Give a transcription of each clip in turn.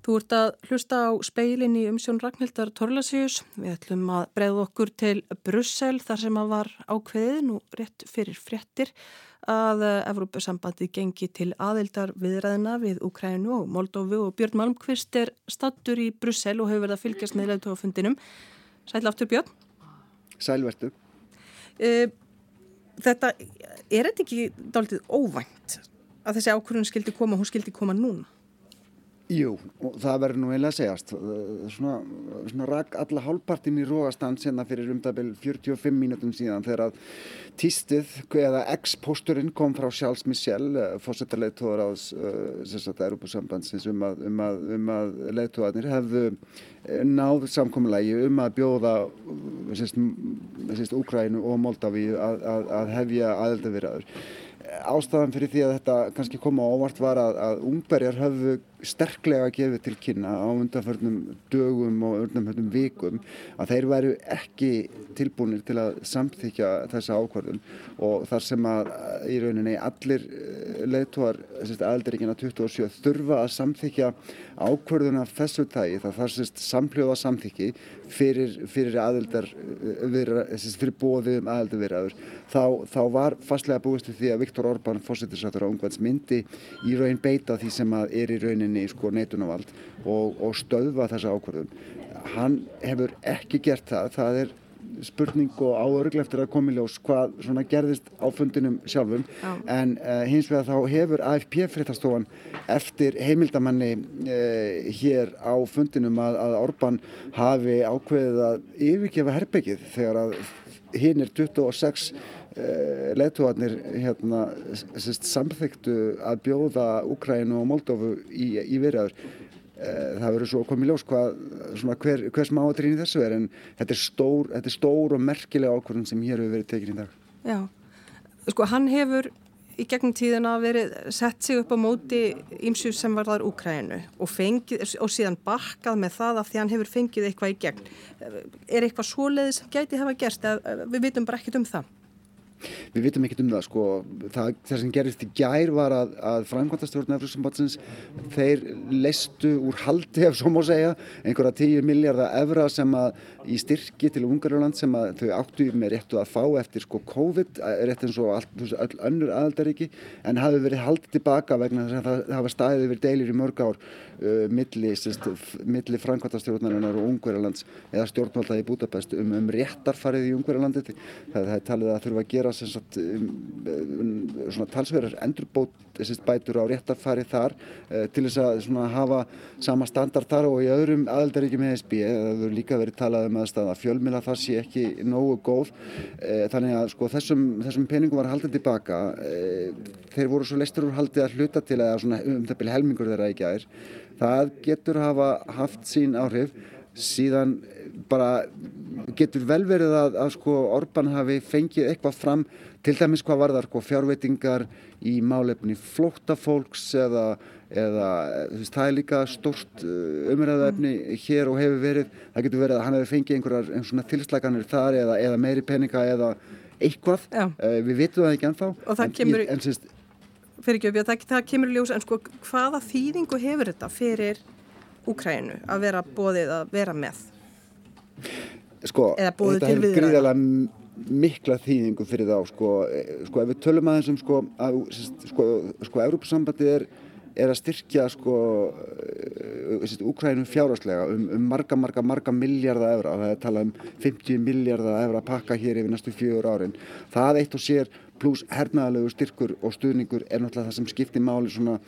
Þú ert að hlusta á speilin í umsjón Ragnhildar Torlasíus. Við ætlum að breyða okkur til Brussel þar sem að var ákveðið nú rétt fyrir fréttir að Evrópusambandi gengi til aðeildar viðræðina við Ukrænu og Moldófu og Björn Malmqvist er stattur í Brussel og hefur verið að fylgjast með leðtófundinum. Sæl aftur Björn. Sælvertu. Uh, þetta, er þetta ekki dálítið óvænt að þessi ákvörðun skildi koma, hún skildi koma núna? Jú, það verður nú eiginlega að segjast. Svona, svona rak alla hálfpartin í rógastand senna fyrir umdabil 45 mínutum síðan þegar að týstið eða ex-posturinn kom frá Charles Michel, fórsettarleitóður ás sérstaklega Europasambandsins um að, um að, um að leitóðarnir hefðu náð samkominnlægi um að bjóða sérst Úkrænu og Moldavíu að, að hefja aðeldavirðaður. Ástafan fyrir því að þetta kannski koma ávart var að, að ungberjar höfðu sterklega gefið til kynna á undanförnum dögum og undanförnum vikum að þeir væru ekki tilbúinir til að samþykja þessa ákvarðun og þar sem að í rauninni allir leðtúar aðeldaríkina 27 þurfa að samþykja ákvarðun af þessu tægi það þar sérst samhljóða samþykki fyrir, fyrir aðeldar fyrir bóðið um aðeldarviraður þá, þá var fastlega búist því að Viktor Orbán fósittisrættur á ungvæðs myndi í raun beita því sem að er í rauninni sko neitunavald og, og stöðva þessa ákvörðun. Hann hefur ekki gert það, það er spurning og áörgl eftir að koma í ljós hvað gerðist á fundinum sjálfum Já. en uh, hins vegar þá hefur AFP fréttastofan eftir heimildamanni uh, hér á fundinum að, að Orban hafi ákveðið að yfirgefa herbyggið þegar að hinn er 26 Uh, leðtúarnir hérna, samþyktu að bjóða Ukrænu og Moldófu í, í virðaður uh, það verður svo komið ljós hvað, svona, hver, hver smáatrýn í þessu er en þetta er stór, þetta er stór og merkilega ákvörðun sem hér hefur verið tekin í dag. Já, sko hann hefur í gegnum tíðina verið sett sig upp á móti ímsu sem var þar Ukrænu og, fengið, og síðan bakkað með það af því hann hefur fengið eitthvað í gegn. Er eitthvað svoleiði sem gæti hafa gerst? Við vitum bara ekkit um það Við vitum ekkert um það sko, það, það sem gerist í gær var að, að framkvæmtastjórn Efruðsumbatsins, þeir leistu úr haldi ef svo má segja, einhverja 10 miljardar evra sem að í styrki til Ungarland sem að þau áttu með réttu að fá eftir sko COVID, rétt eins og öll önnur aðaldaríki, en hafi verið haldið tilbaka vegna þess að það hafa staðið yfir deilir í mörg ár uh, milli, milli framkvæmtastjórnarinnar og Ungarlands eða stjórnvalda í Budapest um, um réttarfarið í Ungarlandi. Það, það er talið að þurfa að gera sagt, um, um, svona talsverðar endurbót bætur á réttarfari þar uh, til þess að hafa sama standard þar og í öðrum aðeldaríkjum ESB það hefur líka verið talað um að fjölmila það sé ekki nógu góð. Uh, þannig að sko, þessum, þessum peningum var haldið tilbaka þeir voru svo leistur úr haldið að hluta til að um það byrja helmingur þeirra ekki aðeins það getur hafa haft sín áhrif. Síðan bara getur vel verið að, að sko Orban hafi fengið eitthvað fram til dæmis hvað var það sko fjárveitingar í málefni flóttafólks eða, eða veist, það er líka stort uh, umræðaefni hér og hefur verið. Það getur verið að hann hefur fengið einhverjar svona tilslaganir þar eða, eða meiri peninga eða eitthvað, uh, við vitum það ekki ennþá og það en, kemur en, syns, fyrirgjöf, það, það kemur ljós en sko hvaða þýðingu hefur þetta fyrir Úkrænu að vera bóðið að vera með sko, þetta hefur gríðarlega mikla þýðingu fyrir þá sko, sko ef við tölum aðeins um sko að, sko, sko, Európa-sambandið er er að styrkja sko Úkrænum fjárháslega um, um marga, marga, marga miljardar efra það er talað um 50 miljardar efra að pakka hér yfir næstu fjögur árin. Það eitt og sér pluss hernaðalegu styrkur og stuðningur er náttúrulega það sem skiptir máli svona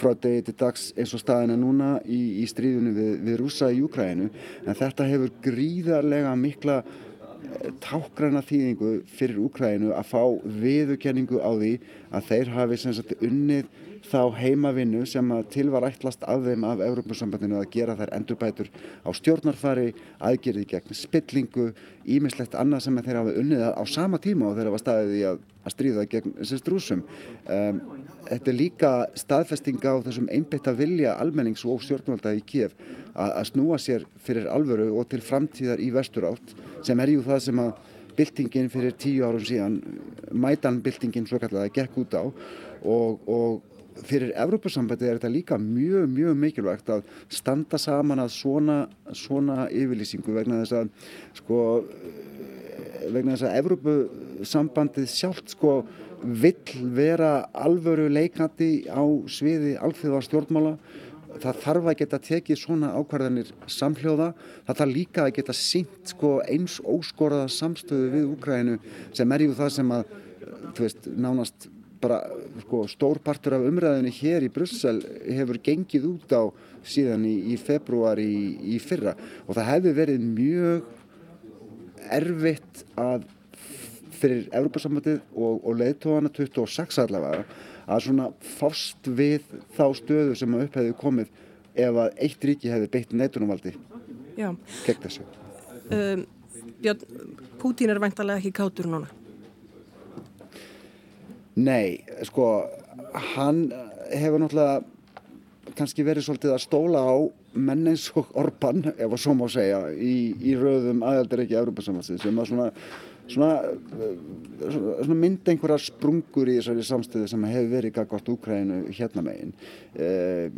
frá degi til dags eins og staðina núna í, í stríðunum við, við rúsa í Júkrænu en þetta hefur gríðarlega mikla eh, tákgræna þýðingu fyrir Úkrænu að fá viðukenningu á því að þeir hafi sagt, unnið þá heimavinnu sem til var ætlast af þeim af Európa-sambandinu að gera þær endurbætur á stjórnarfari, aðgerði gegn spillingu, ímislegt annað sem þeir hafa unnið á sama tíma og þeir hafa staðið í að, að stríða gegn þessist rúsum. Um, þetta er líka staðfestinga á þessum einbeitt að vilja almennings og stjórnvalda í Kiev að, að snúa sér fyrir alvöru og til framtíðar í vestur átt sem er jú það sem að byltingin fyrir tíu árum síðan, mætanbyltingin svo kallega, gekk út á og, og fyrir Evrópussambandi er þetta líka mjög, mjög mikilvægt að standa saman að svona, svona yfirlýsingu vegna þess að sko, vegna þess að Evrópusambandið sjálft sko vill vera alvöru leikandi á sviði alþjóða stjórnmála það þarf að geta tekið svona ákvarðanir samhljóða, það þarf líka að geta sínt sko, eins óskoraða samstöðu við Úkrænu sem er jú það sem að, þú veist, nánast bara sko, stór partur af umræðinu hér í Brussel hefur gengið út á síðan í, í februar í, í fyrra og það hefði verið mjög erfitt að fyrir Európa-sambandið og, og leðtóðana 26 allavega að svona fást við þá stöðu sem upp hefði komið ef að eitt ríki hefði beitt neitunumvaldi gegn þessu. Um, Björn, Pútín er væntalega ekki kátur núna? Nei, sko, hann hefur náttúrulega kannski verið svolítið að stóla á menn eins og Orban, ef að svo má segja, í, í rauðum aðaldaríki Európa-samvansið sem að svona svona, svona mynd einhverjar sprungur í þessari samstöðu sem hefur verið gagvart Úkrænu hérna megin. Eh,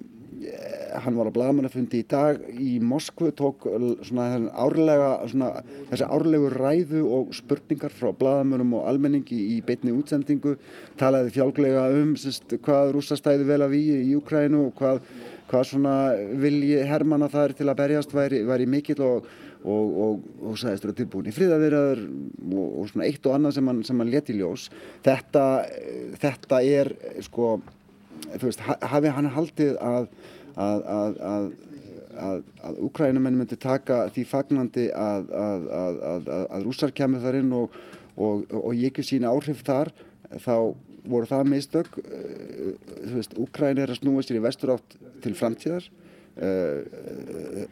hann var á blagamannafundi í dag í Moskvu tók svona, árlega, svona, þessi árlegu ræðu og spurningar frá blagamannum og almenningi í beitni útsendingu talaði fjálglega um sest, hvað rúsastæði vel að við í Úkrænu og hvað, hvað vilji hermana þar til að berjast væri, væri mikill og og, og, og sagðist vera tilbúin í friðavirðar og, og svona eitt og annað sem hann, hann leti ljós. Þetta, þetta er sko veist, hafi hann haldið að að, að, að að, að Ukrænumenn myndi taka því fagnandi að, að, að rússar kemur þar inn og, og, og ég ekki sína áhrif þar þá voru það meðstök Ukræn er að snúa sér í vestur átt til framtíðar uh,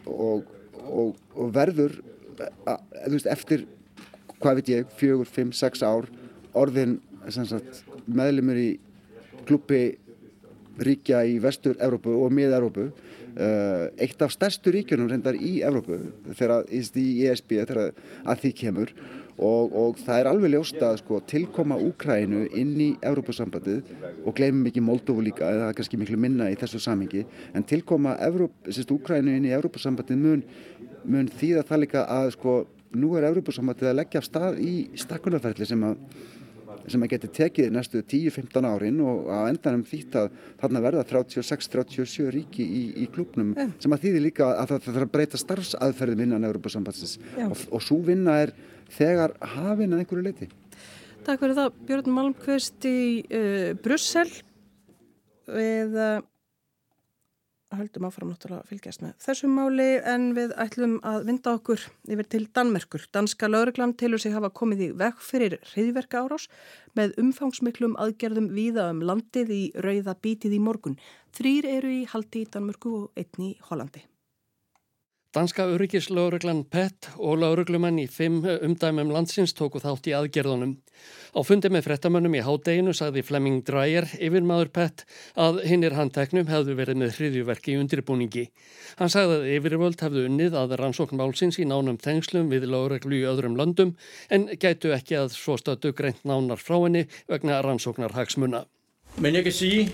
og og, verður að, veist, eftir, hvað veit ég, fjögur, fimm, sex ár orðin meðlumur í klubbi ríkja í vestur Evrópu og mið-Evrópu uh, eitt af stærstu ríkjunum reyndar í Evrópu þegar í ESB þegar að því kemur. Og, og það er alveg ljósta að sko, tilkoma Úkrænu inn í Evrópusambandið og gleymum ekki Moldófu líka það er kannski miklu minna í þessu samhengi en tilkoma Úkrænu inn í Evrópusambandið mun, mun þýða það líka að sko, nú er Evrópusambandið að leggja af stað í stakkunarferðli sem að sem að geti tekið næstu 10-15 árin og að endanum þýtt að þarna verða 36-37 ríki í, í klubnum yeah. sem að þýðir líka að það þarf að breyta starfsaðferðum innan Európa-sambandsins og, og svo vinna er þegar hafinn að einhverju leiti. Takk fyrir það Björn Malmqvist í uh, Brussel við uh, höldum áfram náttúrulega að fylgjast með þessum máli en við ætlum að vinda okkur yfir til Danmerkur. Danska lauruglan tilur sig hafa komið í vekk fyrir hriðverka árás með umfangsmiklum aðgerðum víða um landið í rauða bítið í morgun. Þrýr eru í haldi í Danmörku og einni í Hollandi. Danska öryggislauruglan PET og lauruglumenn í fimm umdæmum landsins tóku þátt í aðgerðunum. Á fundi með frettamönnum í hádeginu sagði Flemming Dreyer yfir maður PET að hinnir handteknum hefðu verið með hriðjuverki í undirbúningi. Hann sagði að yfirvöld hefðu unnið að rannsókn málsins í nánum tengslum við lauruglu í öðrum löndum en gætu ekki að svo stötu greint nánar frá henni vegna rannsóknar hagsmuna. Men ég kan sige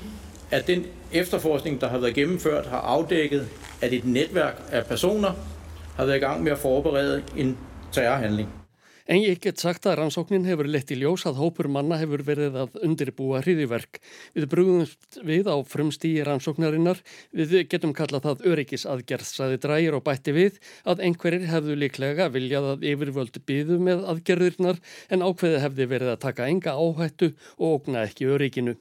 at den efterforskning, der har været gennemført, har afdækket, at et netværk af personer har været i gang med at forberede en terrorhandling. En ég get sagt að rannsóknin hefur lett í ljós að hópur manna hefur verið að undirbúa hriðiverk. Við brúðumst við á frumstíi rannsóknarinnar, við getum kallað það öryggisaðgerð, saði drægir og bætti við að einhverjir hefðu líklega viljað að yfirvöld byðu með aðgerðirnar en ákveði hefði verið að taka enga áhættu og ógna ekki örygginu.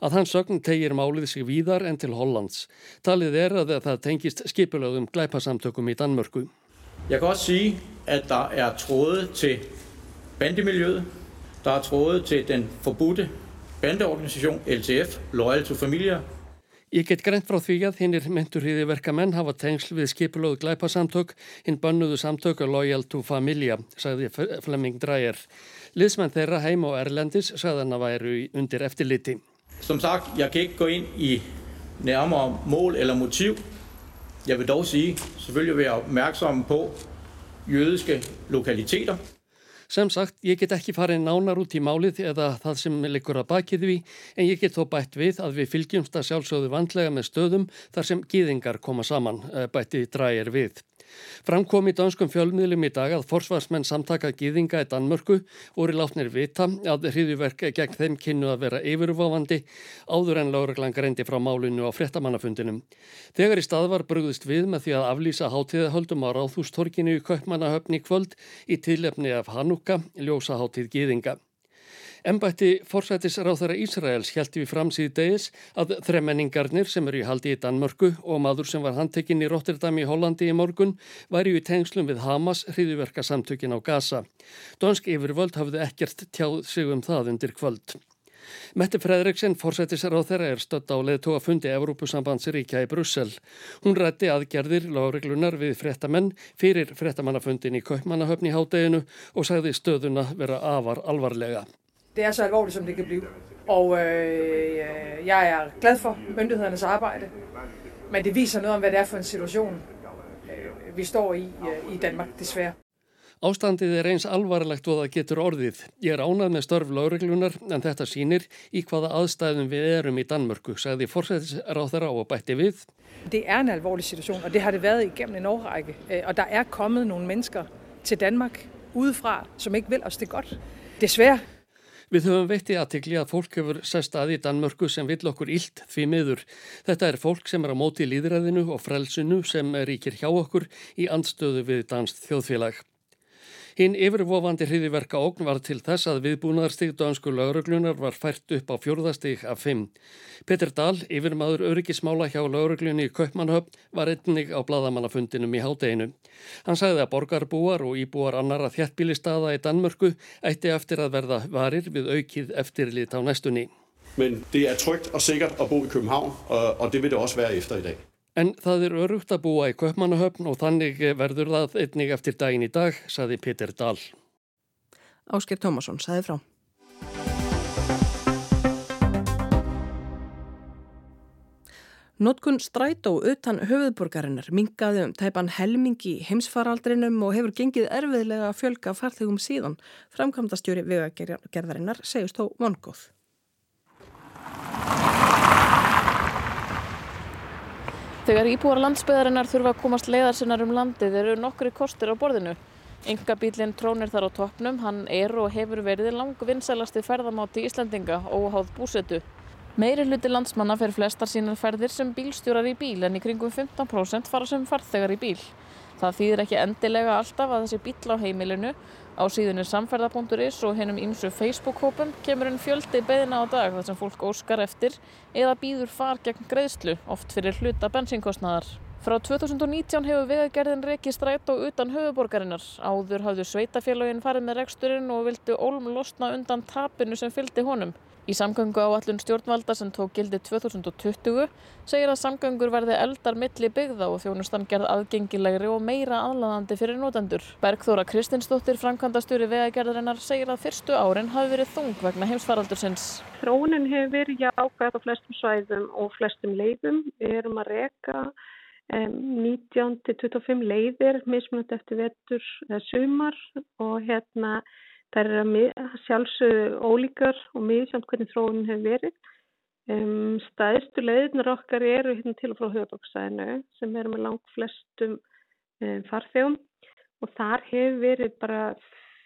Að hans sögn tegir málið sig víðar en til Hollands. Talið er að það tengist skipulögum glæpasamtökum í Danmörku. Jeg kan også sige, at der er tråde til bandemiljøet. Der er tråde til den forbudte bandeorganisation LTF, Loyal to Familia. Ég get greint frá því að hinnir menturhýði verkamenn hafa tengsl við skipulögu glæpasamtök, hinn bannuðu samtöku Loyal to Familia, sagði Flemming Dreyer. Liðsmenn þeirra heim og Erlendis sagðan að væru undir eftirliti. Som sagt, jeg kan ikke gå ind i nærmere mål eller motiv. Jeg vil dog sige, selvfølgelig være opmærksomme på jødiske lokaliteter. Sem sagt, ég get ekki farið nánar út í málið eða það sem likur að bakið við en ég get þó bætt við að við fylgjumst að sjálfsögðu vandlega með stöðum þar sem gýðingar koma saman, eh, bætti drægir við. Framkom í danskum fjölmiðlum í dag að forsvarsmenn samtaka gýðinga í Danmörku voru látnir vita að hriðjuverk gegn þeim kynnu að vera yfirvofandi áður en lauraglan greindi frá málinu á frettamannafundinum. Þegar í stað var brugðist við með því að aflýsa hátíðahöldum á Ráðhústorkinu í Kaupmannahöfni kvöld í tilefni af Hanukka, ljósaháttíð gýðinga. Embætti forsætisráþara Ísraels held við fram síð degis að þremenningarnir sem eru í haldi í Danmörku og maður sem var handtekinn í Rotterdam í Hollandi í morgun væri í tengslum við Hamas hriðiverka samtökin á Gaza. Donsk yfirvöld hafði ekkert tjáð sig um það undir kvöld. Mette Fredriksson, forsætisráþara, er stödd á leðtóa fundi Evrópusambandsríkja í Brussel. Hún rætti aðgerðir lágreglunar við frettamenn fyrir frettamannafundin í Kaupmannahöfni hádeginu og sagði stöðuna vera afar alvarlega. Det er så alvorligt, som det kan blive. Og øh, jeg er glad for myndighedernes arbejde, men det viser noget om, hvad det er for en situation, øh, vi står i øh, i Danmark, desværre. Ástandið er eins alvarlegt og það getur orðið. Ég er ánað með störf lágreglunar en þetta sínir í hvaða aðstæðum við erum í Danmörku, sagði forsætisráþara og bætti við. Det er en alvorlig situation, og det har det været igennem en årrække. Øh, og der er kommet nogle mennesker til Danmark udefra, som ikke vil os det godt. Desværre Við höfum veitti aðtikli að fólk hefur sest að í Danmörku sem vill okkur illt því miður. Þetta er fólk sem er á móti líðræðinu og frelsinu sem ríkir hjá okkur í andstöðu við danst þjóðfélag. Hinn yfirvofandi hriðiverka ógn var til þess að viðbúnaðarstig dansku lauruglunar var fært upp á fjórðastig af fimm. Petur Dahl, yfirmaður öryggismála hjá lauruglunni í Kaupmannhöfn, var einnig á bladamannafundinum í hádeginu. Hann sagði að borgarbúar og íbúar annara þjættbílistada í Danmörku ætti eftir að verða varir við aukið eftirlit á næstunni. Men det er trygt og sikkert at bo i København, og det vil det også være efter i dag. En það er örugt að búa í Kaupmannahöfn og þannig verður það einnig eftir daginn í dag, saði Peter Dahl. Ásker Tómasson saði frá. Notkun strætó utan höfuðborgarinnar mingaði um tæpan helmingi heimsfaraldrinum og hefur gengið erfiðlega að fjölga farþegum síðan. Framkvæmdastjóri vegagerðarinnar segist þó vongóð. Þegar íbúar landsbyðarinnar þurfa að komast leiðarsinnar um landið eru nokkri kostir á borðinu. Engabílinn trónir þar á toppnum, hann er og hefur verið lang vinsælasti ferðamáti Íslandinga óháð búsetu. Meiri hluti landsmanna fer flestar sínar ferðir sem bílstjórar í bíl en í kringum 15% fara sem farþegar í bíl. Það þýðir ekki endilega alltaf að þessi bíl á heimilinu Á síðunni samferða.is og hennum ímsu Facebook-hópum kemur einn fjöldi beðina á dag þar sem fólk óskar eftir eða býður far gegn greiðslu, oft fyrir hluta bensinkostnaðar. Frá 2019 hefur vegagerðin reikið stræt og utan höfuborgarinnar. Áður hafðu sveitafélagin farið með reksturinn og vildu ólm losna undan tapinu sem fylgdi honum. Í samgöngu á allun stjórnvalda sem tók gildi 2020 segir að samgöngur verði eldar milli byggða og þjónustan gerð aðgengilegri og meira aðlaðandi fyrir nótendur. Bergþóra Kristinsdóttir, framkvæmdastjóri vegagerðarinnar, segir að fyrstu árin hafi verið þung vegna heimsfaraldursins. Þróunin hefur verið jákvæð á flestum svæðum og flestum leiðum. Við erum að reka 19-25 leiðir, mismunandi eftir vetur eða sumar og hérna Það er sjálfsögðu ólíkar og miðsamt hvernig þróunin hefur verið. Um, staðistu leiðirnar okkar eru hérna til og frá höfabóksæðinu sem eru með langt flestum um, farþegum og þar hefur verið bara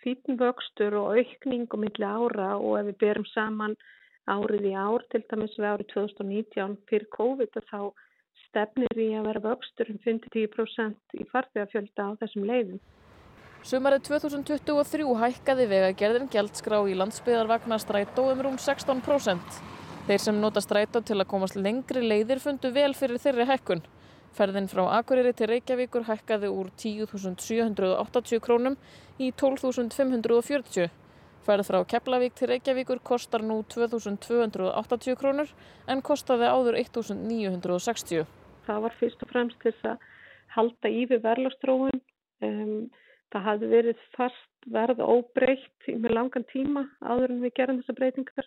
fítn vöxtur og aukning og milli ára og ef við berum saman árið í ár, til dæmis við árið 2019 fyrir COVID þá stefnir í að vera vöxtur um 5-10% í farþegafjölda á þessum leiðum. Sumarið 2023 hækkaði vegagerðin gjaldskrá í landsbyðarvagna strætó um rúm 16%. Þeir sem nota strætó til að komast lengri leiðir fundu vel fyrir þeirri hækkun. Ferðin frá Akureyri til Reykjavíkur hækkaði úr 10.780 krónum í 12.540. Ferð frá Keflavík til Reykjavíkur kostar nú 2.280 krónur en kostaði áður 1.960. Það var fyrst og fremst til að halda í við verðlastróun. Um, Það hafði verið fast verð óbreytt með langan tíma áður en við gerum þessa breytingar.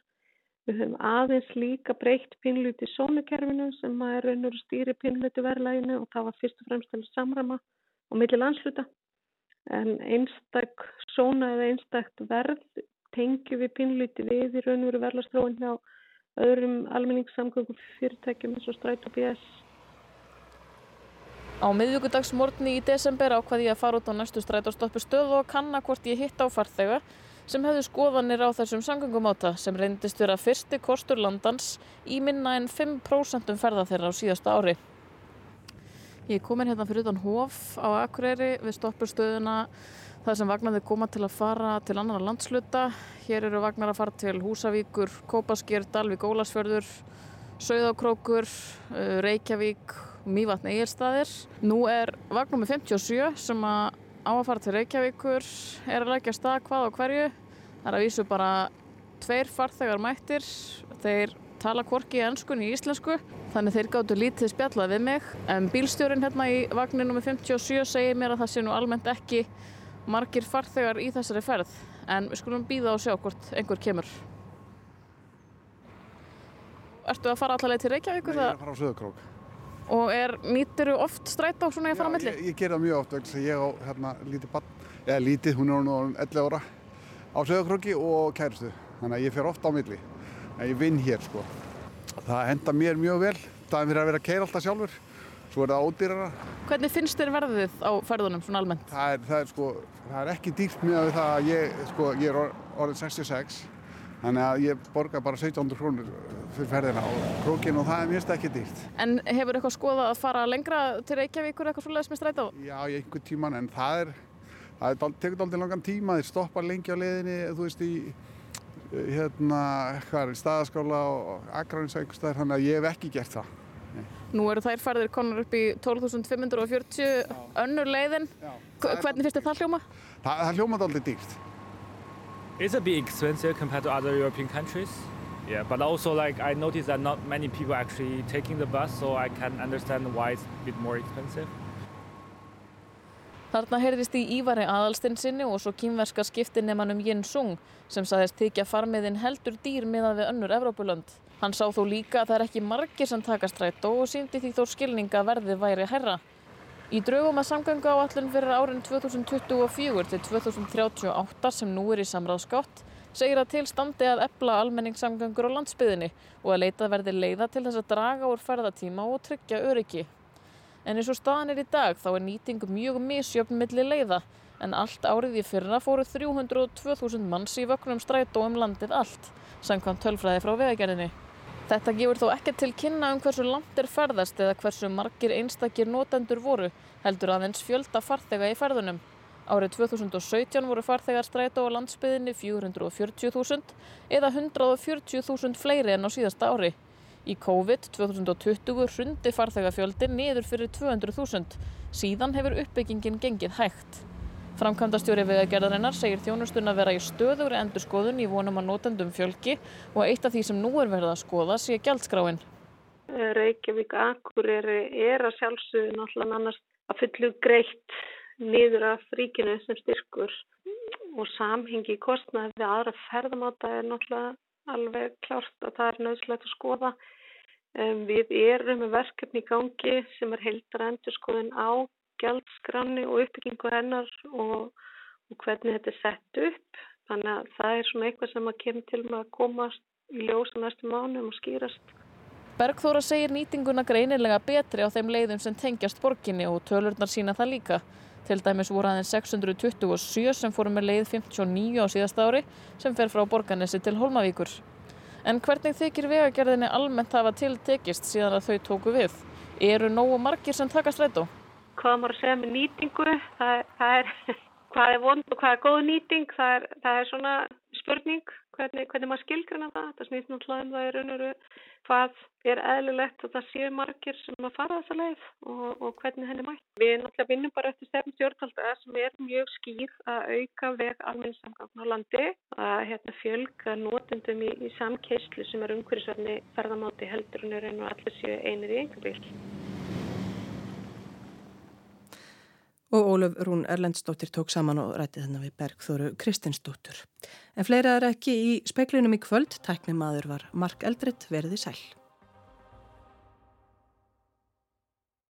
Við höfum aðeins líka breytt pinluti sónukerfinu sem er raun og stýri pinluti verðlæginu og það var fyrst og fremst til samrama og milli landsluta. en einstak sóna eða einstakt verð tengjum við pinluti við í raun og veru verðlastróin hjá öðrum almenningssamgöngum fyrirtækjum eins og stræt og BS. Á miðvíkudagsmórni í desember ákvaði ég að fara út á næstu strætóstoppu stöð og kanna hvort ég hitt á farþega sem hefðu skoðanir á þessum samgöngumáta sem reyndist vera fyrsti kostur landans í minna en 5% ferða þeirra á síðasta ári. Ég er komin hérna fyrir utan Hóf á Akureyri við stoppustöðuna það sem vagnarði koma til að fara til annar landsluta. Hér eru vagnar að fara til Húsavíkur, Kópaskýr, Dalvík, Ólasfjörður, Sauðákrókur, uh, Reykjavík, Mývatn Egilstaðir. Nú er vagnum með 57 sem að á að fara til Reykjavíkur, er að leggja stað hvað á hverju. Það er að vísu bara tveir farþegar mættir, þeir tala kvorki í ennskunni í íslensku þannig þeir gáttu lítið spjallað við mig en bílstjórin hérna í vagninu með 57 segir mér að það sé nú almennt ekki margir farþegar í þessari ferð en við skulum býða og sjá hvort einhver kemur Ertu að fara allavega til Reykjavík? Nei, ég er að fara á Söðurkrók Og er, nýttir þú oft strætt á svona ég að fara á milli? Ég, ég ger það mjög oft vegna þess að ég á hérna lítið bann, eða lítið, hún er nú 11 ára á Söðurkróki og kærustu þannig að ég fer ofta á milli en ég vinn hér sko það henda mér mjög vel, það er fyrir að vera að keira alltaf sjálfur svo er það ódýrara. Hvernig finnst þér verðið á ferðunum svona almennt? Það er, það er, sko, það er ekki dýrt mjög af það að ég, sko, ég er orðin 66 þannig að ég borga bara 1700 krónur fyrir ferðina á krókinu og það er mjög ekki dýrt. En hefur eitthvað skoðað að fara lengra til Reykjavíkur eitthvað svolítið sem er stræt á? Já, í einhver tíman en það er, það er tekur aldrei langan tíma, þeir stoppa lengi á leiðinni, þú veist, í hérna, hvað er, staðaskála og agrarins eitthvað staðar, þannig að ég hef ekki gert það. Nú eru þær farðir konar upp í 12.540 önnur leiðin. Já, Hvernig finnst það hljóma? Það, það hljómaði aldrei dýrt. It's a bit expensive compared to other European countries. Yeah, but also like I noticed that not many people actually taking the bus, so I can understand why it's a bit more expensive. Þarna heyrðist í Ívari aðalstinsinni og svo kýmverska skiptinnemanum Jin Sung sem saðist þykja farmiðin heldur dýr miðað við önnur Evrópulönd. Hann sá þó líka að það er ekki margir sem taka strætó og síndi því þó skilninga verði væri herra. Í draugum að samgöngu áallun fyrir árin 2024 til 2038 sem nú er í samráðskátt segir að til standi að ebla almenningssamgöngur á landsbyðinni og að leita verði leiða til þess að draga úr ferðatíma og tryggja öryggi. En eins og staðan er í dag þá er nýting mjög misjöfn milli leiða en allt árið í fyrra fóru 302.000 manns í vögnum strætó um landið allt, samkvæmt tölfræði frá vegagerðinni. Þetta gefur þó ekki til kynna um hversu langt er ferðast eða hversu margir einstakir notendur voru, heldur aðeins fjölda farþega í ferðunum. Árið 2017 voru farþegar strætó á landsbyðinni 440.000 eða 140.000 fleiri en á síðasta ári. Í COVID 2020 hrundi farþegafjöldin niður fyrir 200.000. Síðan hefur uppbyggingin gengið hægt. Framkvæmdastjóri vegagerðarinnar segir þjónustun að vera í stöðugri endurskoðun í vonum að notendum fjölki og eitt af því sem nú er verið að skoða sé gjaldskráin. Reykjavík Akureyri er að sjálfsögðu náttúrulega annars að fullu greitt niður af ríkinu sem styrkur og samhengi í kostnaði við aðra ferðamáta er náttúrulega alveg klárt að það er nöðslegt að skoða. Um, við erum með verkefni í gangi sem er heildar endurskoðun á gjaldskranni og uppbyggingu hennar og, og hvernig þetta er sett upp. Þannig að það er svona eitthvað sem að kemur til með að komast í ljósa næstu mánum og skýrast. Bergþóra segir nýtinguna greinilega betri á þeim leiðum sem tengjast borginni og tölurnar sína það líka. Til dæmis voru aðeins 627 sem fórum með leið 59 á síðasta ári sem fer frá Borganesi til Holmavíkur. En hvernig þykir vegagerðinni almennt hafa tiltekist síðan að þau tóku við? Eru nógu margir sem taka strætó? Hvað maður að segja með nýtingu? Það, það er, hvað er vond og hvað er góð nýting? Það er, það er svona spurning hvernig, hvernig maður skilgrana það. Það snýst náttúrulega um það í raun og raun hvað er eðlilegt að það séu margir sem að fara þessa leið og, og hvernig henni mætt. Við náttúrulega vinnum bara eftir stefn stjórnvalda sem er mjög skýr að auka veg almenningssamgangn á landi að hérna, fjölga nótundum í, í samkeislu sem er umhverjusverðni ferðamáti heldur en er og allir séu einir í einhver bíl. Og Ólaf Rún Erlendsdóttir tók saman og rætti þennan við Bergþóru Kristinsdóttur. En fleira er ekki í speiklinum í kvöld, tæknimaður var Mark Eldritt verði sæl.